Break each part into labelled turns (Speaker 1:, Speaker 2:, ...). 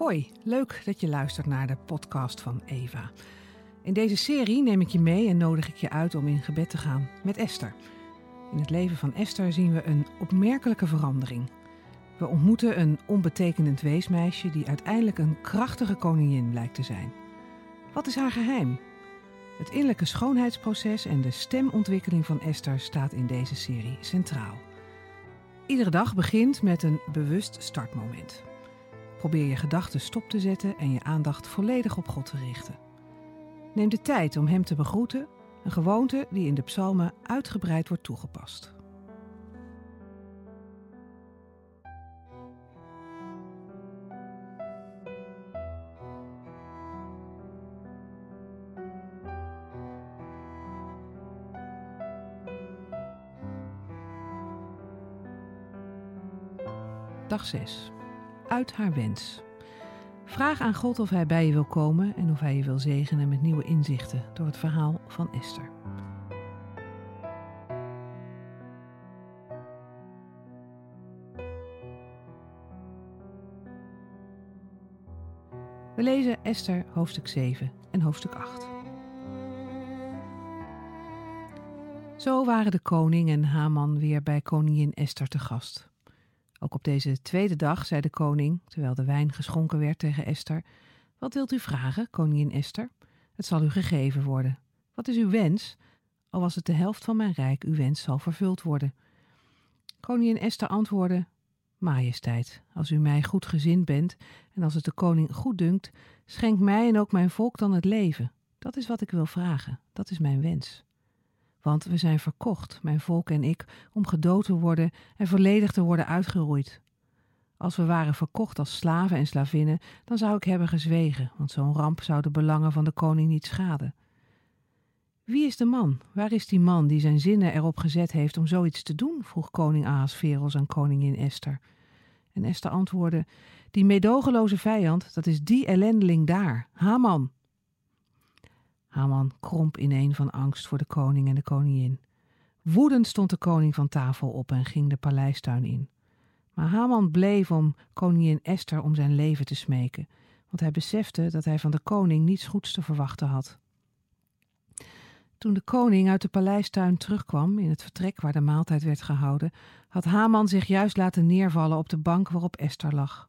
Speaker 1: Hoi, leuk dat je luistert naar de podcast van Eva. In deze serie neem ik je mee en nodig ik je uit om in gebed te gaan met Esther. In het leven van Esther zien we een opmerkelijke verandering. We ontmoeten een onbetekenend weesmeisje die uiteindelijk een krachtige koningin blijkt te zijn. Wat is haar geheim? Het innerlijke schoonheidsproces en de stemontwikkeling van Esther staat in deze serie centraal. Iedere dag begint met een bewust startmoment. Probeer je gedachten stop te zetten en je aandacht volledig op God te richten. Neem de tijd om Hem te begroeten, een gewoonte die in de psalmen uitgebreid wordt toegepast. Dag 6. Uit haar wens. Vraag aan God of Hij bij je wil komen en of Hij je wil zegenen met nieuwe inzichten door het verhaal van Esther. We lezen Esther hoofdstuk 7 en hoofdstuk 8. Zo waren de koning en Haman weer bij koningin Esther te gast. Ook op deze tweede dag zei de koning, terwijl de wijn geschonken werd tegen Esther: Wat wilt u vragen, koningin Esther? Het zal u gegeven worden. Wat is uw wens? Al was het de helft van mijn rijk, uw wens zal vervuld worden. Koningin Esther antwoordde: Majesteit, als u mij goed gezind bent en als het de koning goed dunkt, schenk mij en ook mijn volk dan het leven. Dat is wat ik wil vragen, dat is mijn wens. Want we zijn verkocht, mijn volk en ik, om gedood te worden en volledig te worden uitgeroeid. Als we waren verkocht als slaven en slavinnen, dan zou ik hebben gezwegen, want zo'n ramp zou de belangen van de koning niet schaden. Wie is de man? Waar is die man die zijn zinnen erop gezet heeft om zoiets te doen? vroeg koning Ahasveros aan koningin Esther. En Esther antwoordde: Die meedogenloze vijand, dat is die ellendeling daar, Haman. Haman kromp ineen van angst voor de koning en de koningin. Woedend stond de koning van tafel op en ging de paleistuin in. Maar Haman bleef om koningin Esther om zijn leven te smeken, want hij besefte dat hij van de koning niets goeds te verwachten had. Toen de koning uit de paleistuin terugkwam in het vertrek waar de maaltijd werd gehouden, had Haman zich juist laten neervallen op de bank waarop Esther lag.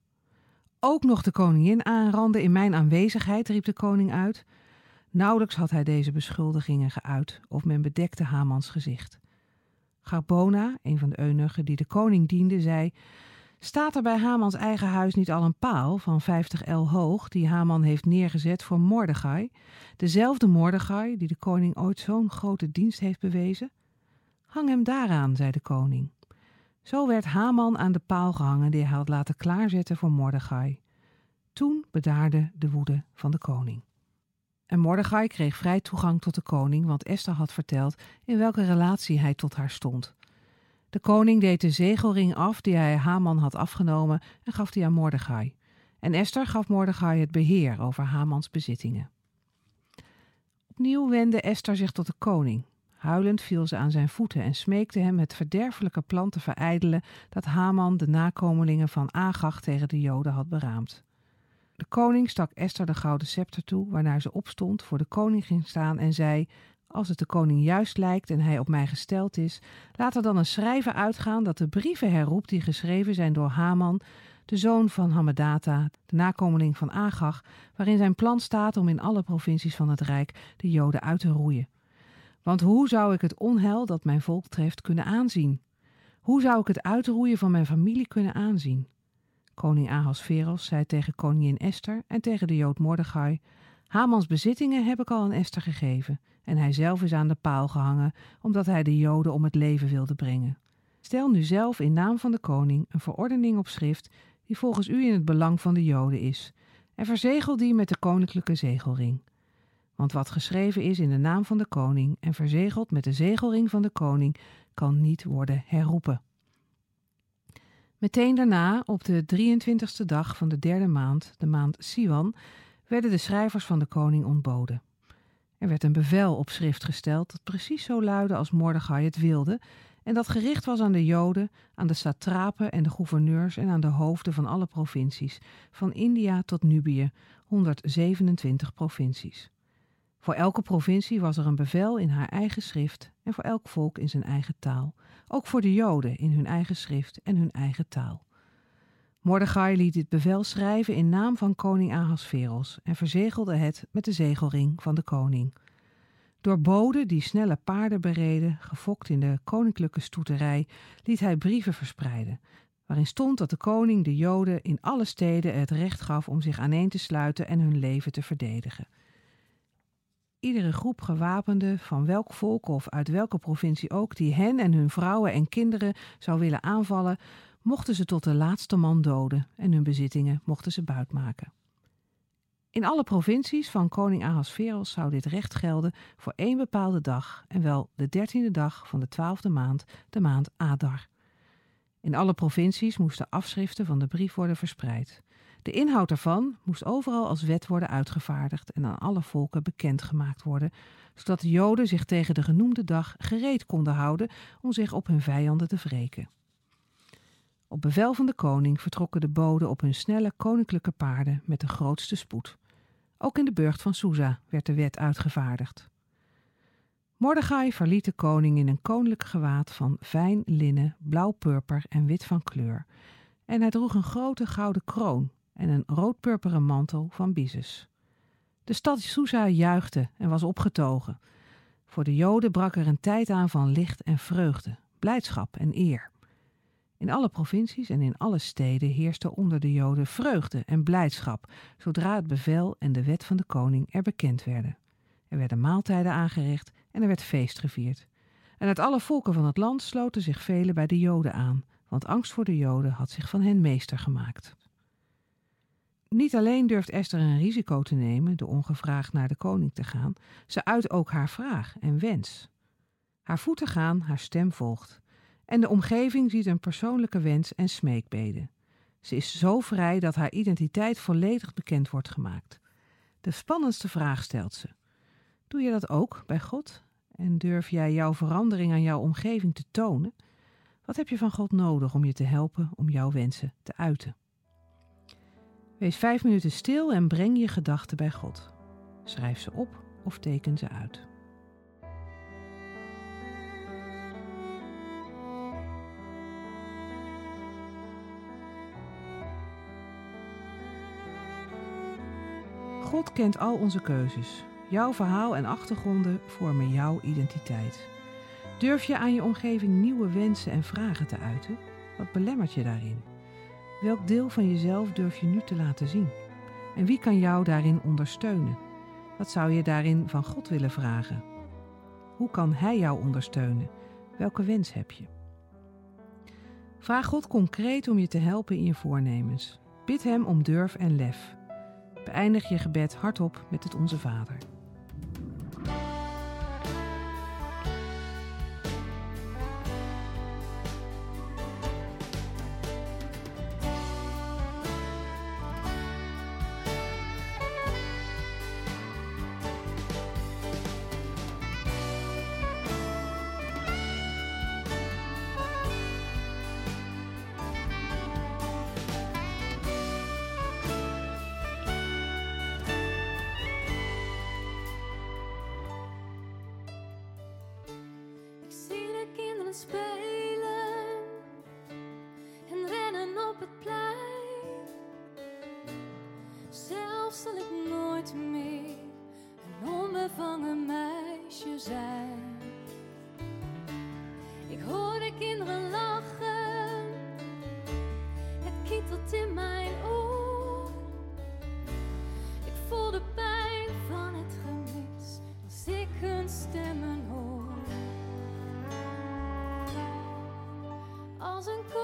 Speaker 1: Ook nog de koningin aanranden in mijn aanwezigheid, riep de koning uit. Nauwelijks had hij deze beschuldigingen geuit of men bedekte Hamans gezicht. Garbona, een van de eunuchen die de koning diende, zei: Staat er bij Hamans eigen huis niet al een paal van vijftig el hoog die Haman heeft neergezet voor Mordechai, dezelfde Mordechai die de koning ooit zo'n grote dienst heeft bewezen? Hang hem daaraan, zei de koning. Zo werd Haman aan de paal gehangen die hij had laten klaarzetten voor Mordechai. Toen bedaarde de woede van de koning. En Mordechai kreeg vrij toegang tot de koning, want Esther had verteld in welke relatie hij tot haar stond. De koning deed de zegelring af die hij Haman had afgenomen en gaf die aan Mordechai. En Esther gaf Mordechai het beheer over Hamans bezittingen. Opnieuw wendde Esther zich tot de koning. Huilend viel ze aan zijn voeten en smeekte hem het verderfelijke plan te verijdelen dat Haman de nakomelingen van Agag tegen de Joden had beraamd. De koning stak Esther de gouden scepter toe, waarna ze opstond, voor de koning ging staan en zei: Als het de koning juist lijkt en hij op mij gesteld is, laat er dan een schrijven uitgaan dat de brieven herroept die geschreven zijn door Haman, de zoon van Hammedata, de nakomeling van Agag, waarin zijn plan staat om in alle provincies van het Rijk de Joden uit te roeien. Want hoe zou ik het onheil dat mijn volk treft kunnen aanzien? Hoe zou ik het uitroeien van mijn familie kunnen aanzien? Koning Ahasveros zei tegen koningin Esther en tegen de Jood Mordechai: Hamans bezittingen heb ik al aan Esther gegeven, en hij zelf is aan de paal gehangen, omdat hij de Joden om het leven wilde brengen. Stel nu zelf in naam van de koning een verordening op schrift die volgens u in het belang van de Joden is, en verzegel die met de koninklijke zegelring. Want wat geschreven is in de naam van de koning en verzegeld met de zegelring van de koning, kan niet worden herroepen. Meteen daarna, op de 23ste dag van de derde maand, de maand Siwan, werden de schrijvers van de koning ontboden. Er werd een bevel op schrift gesteld dat precies zo luidde als Mordechai het wilde, En dat gericht was aan de Joden, aan de satrapen en de gouverneurs en aan de hoofden van alle provincies, van India tot Nubië, 127 provincies. Voor elke provincie was er een bevel in haar eigen schrift en voor elk volk in zijn eigen taal, ook voor de Joden in hun eigen schrift en hun eigen taal. Mordechai liet dit bevel schrijven in naam van koning Ahasveros en verzegelde het met de zegelring van de koning. Door boden die snelle paarden bereden, gefokt in de koninklijke stoeterij, liet hij brieven verspreiden, waarin stond dat de koning de Joden in alle steden het recht gaf om zich aaneen te sluiten en hun leven te verdedigen. Iedere groep gewapenden, van welk volk of uit welke provincie ook, die hen en hun vrouwen en kinderen zou willen aanvallen, mochten ze tot de laatste man doden en hun bezittingen mochten ze buitmaken. In alle provincies van koning Ahasveros zou dit recht gelden voor één bepaalde dag, en wel de dertiende dag van de twaalfde maand, de maand Adar. In alle provincies moesten afschriften van de brief worden verspreid. De inhoud ervan moest overal als wet worden uitgevaardigd en aan alle volken bekendgemaakt worden, zodat de Joden zich tegen de genoemde dag gereed konden houden om zich op hun vijanden te wreken. Op bevel van de koning vertrokken de boden op hun snelle koninklijke paarden met de grootste spoed. Ook in de burcht van Susa werd de wet uitgevaardigd. Mordechai verliet de koning in een koninklijk gewaad van fijn linnen, blauw-purper en wit van kleur, en hij droeg een grote gouden kroon en een rood-purperen mantel van Bizes. De stad Susa juichte en was opgetogen. Voor de Joden brak er een tijd aan van licht en vreugde, blijdschap en eer. In alle provincies en in alle steden heerste onder de Joden vreugde en blijdschap zodra het bevel en de wet van de koning er bekend werden. Er werden maaltijden aangericht en er werd feest gevierd. En uit alle volken van het land sloten zich velen bij de Joden aan, want angst voor de Joden had zich van hen meester gemaakt. Niet alleen durft Esther een risico te nemen door ongevraagd naar de koning te gaan, ze uit ook haar vraag en wens. Haar voeten gaan, haar stem volgt en de omgeving ziet een persoonlijke wens en smeekbeden. Ze is zo vrij dat haar identiteit volledig bekend wordt gemaakt. De spannendste vraag stelt ze. Doe je dat ook bij God? En durf jij jouw verandering aan jouw omgeving te tonen? Wat heb je van God nodig om je te helpen om jouw wensen te uiten? Wees vijf minuten stil en breng je gedachten bij God. Schrijf ze op of teken ze uit. God kent al onze keuzes. Jouw verhaal en achtergronden vormen jouw identiteit. Durf je aan je omgeving nieuwe wensen en vragen te uiten? Wat belemmert je daarin? Welk deel van jezelf durf je nu te laten zien? En wie kan jou daarin ondersteunen? Wat zou je daarin van God willen vragen? Hoe kan Hij jou ondersteunen? Welke wens heb je? Vraag God concreet om je te helpen in je voornemens. Bid Hem om durf en lef. Beëindig je gebed hardop met het Onze Vader.
Speaker 2: Als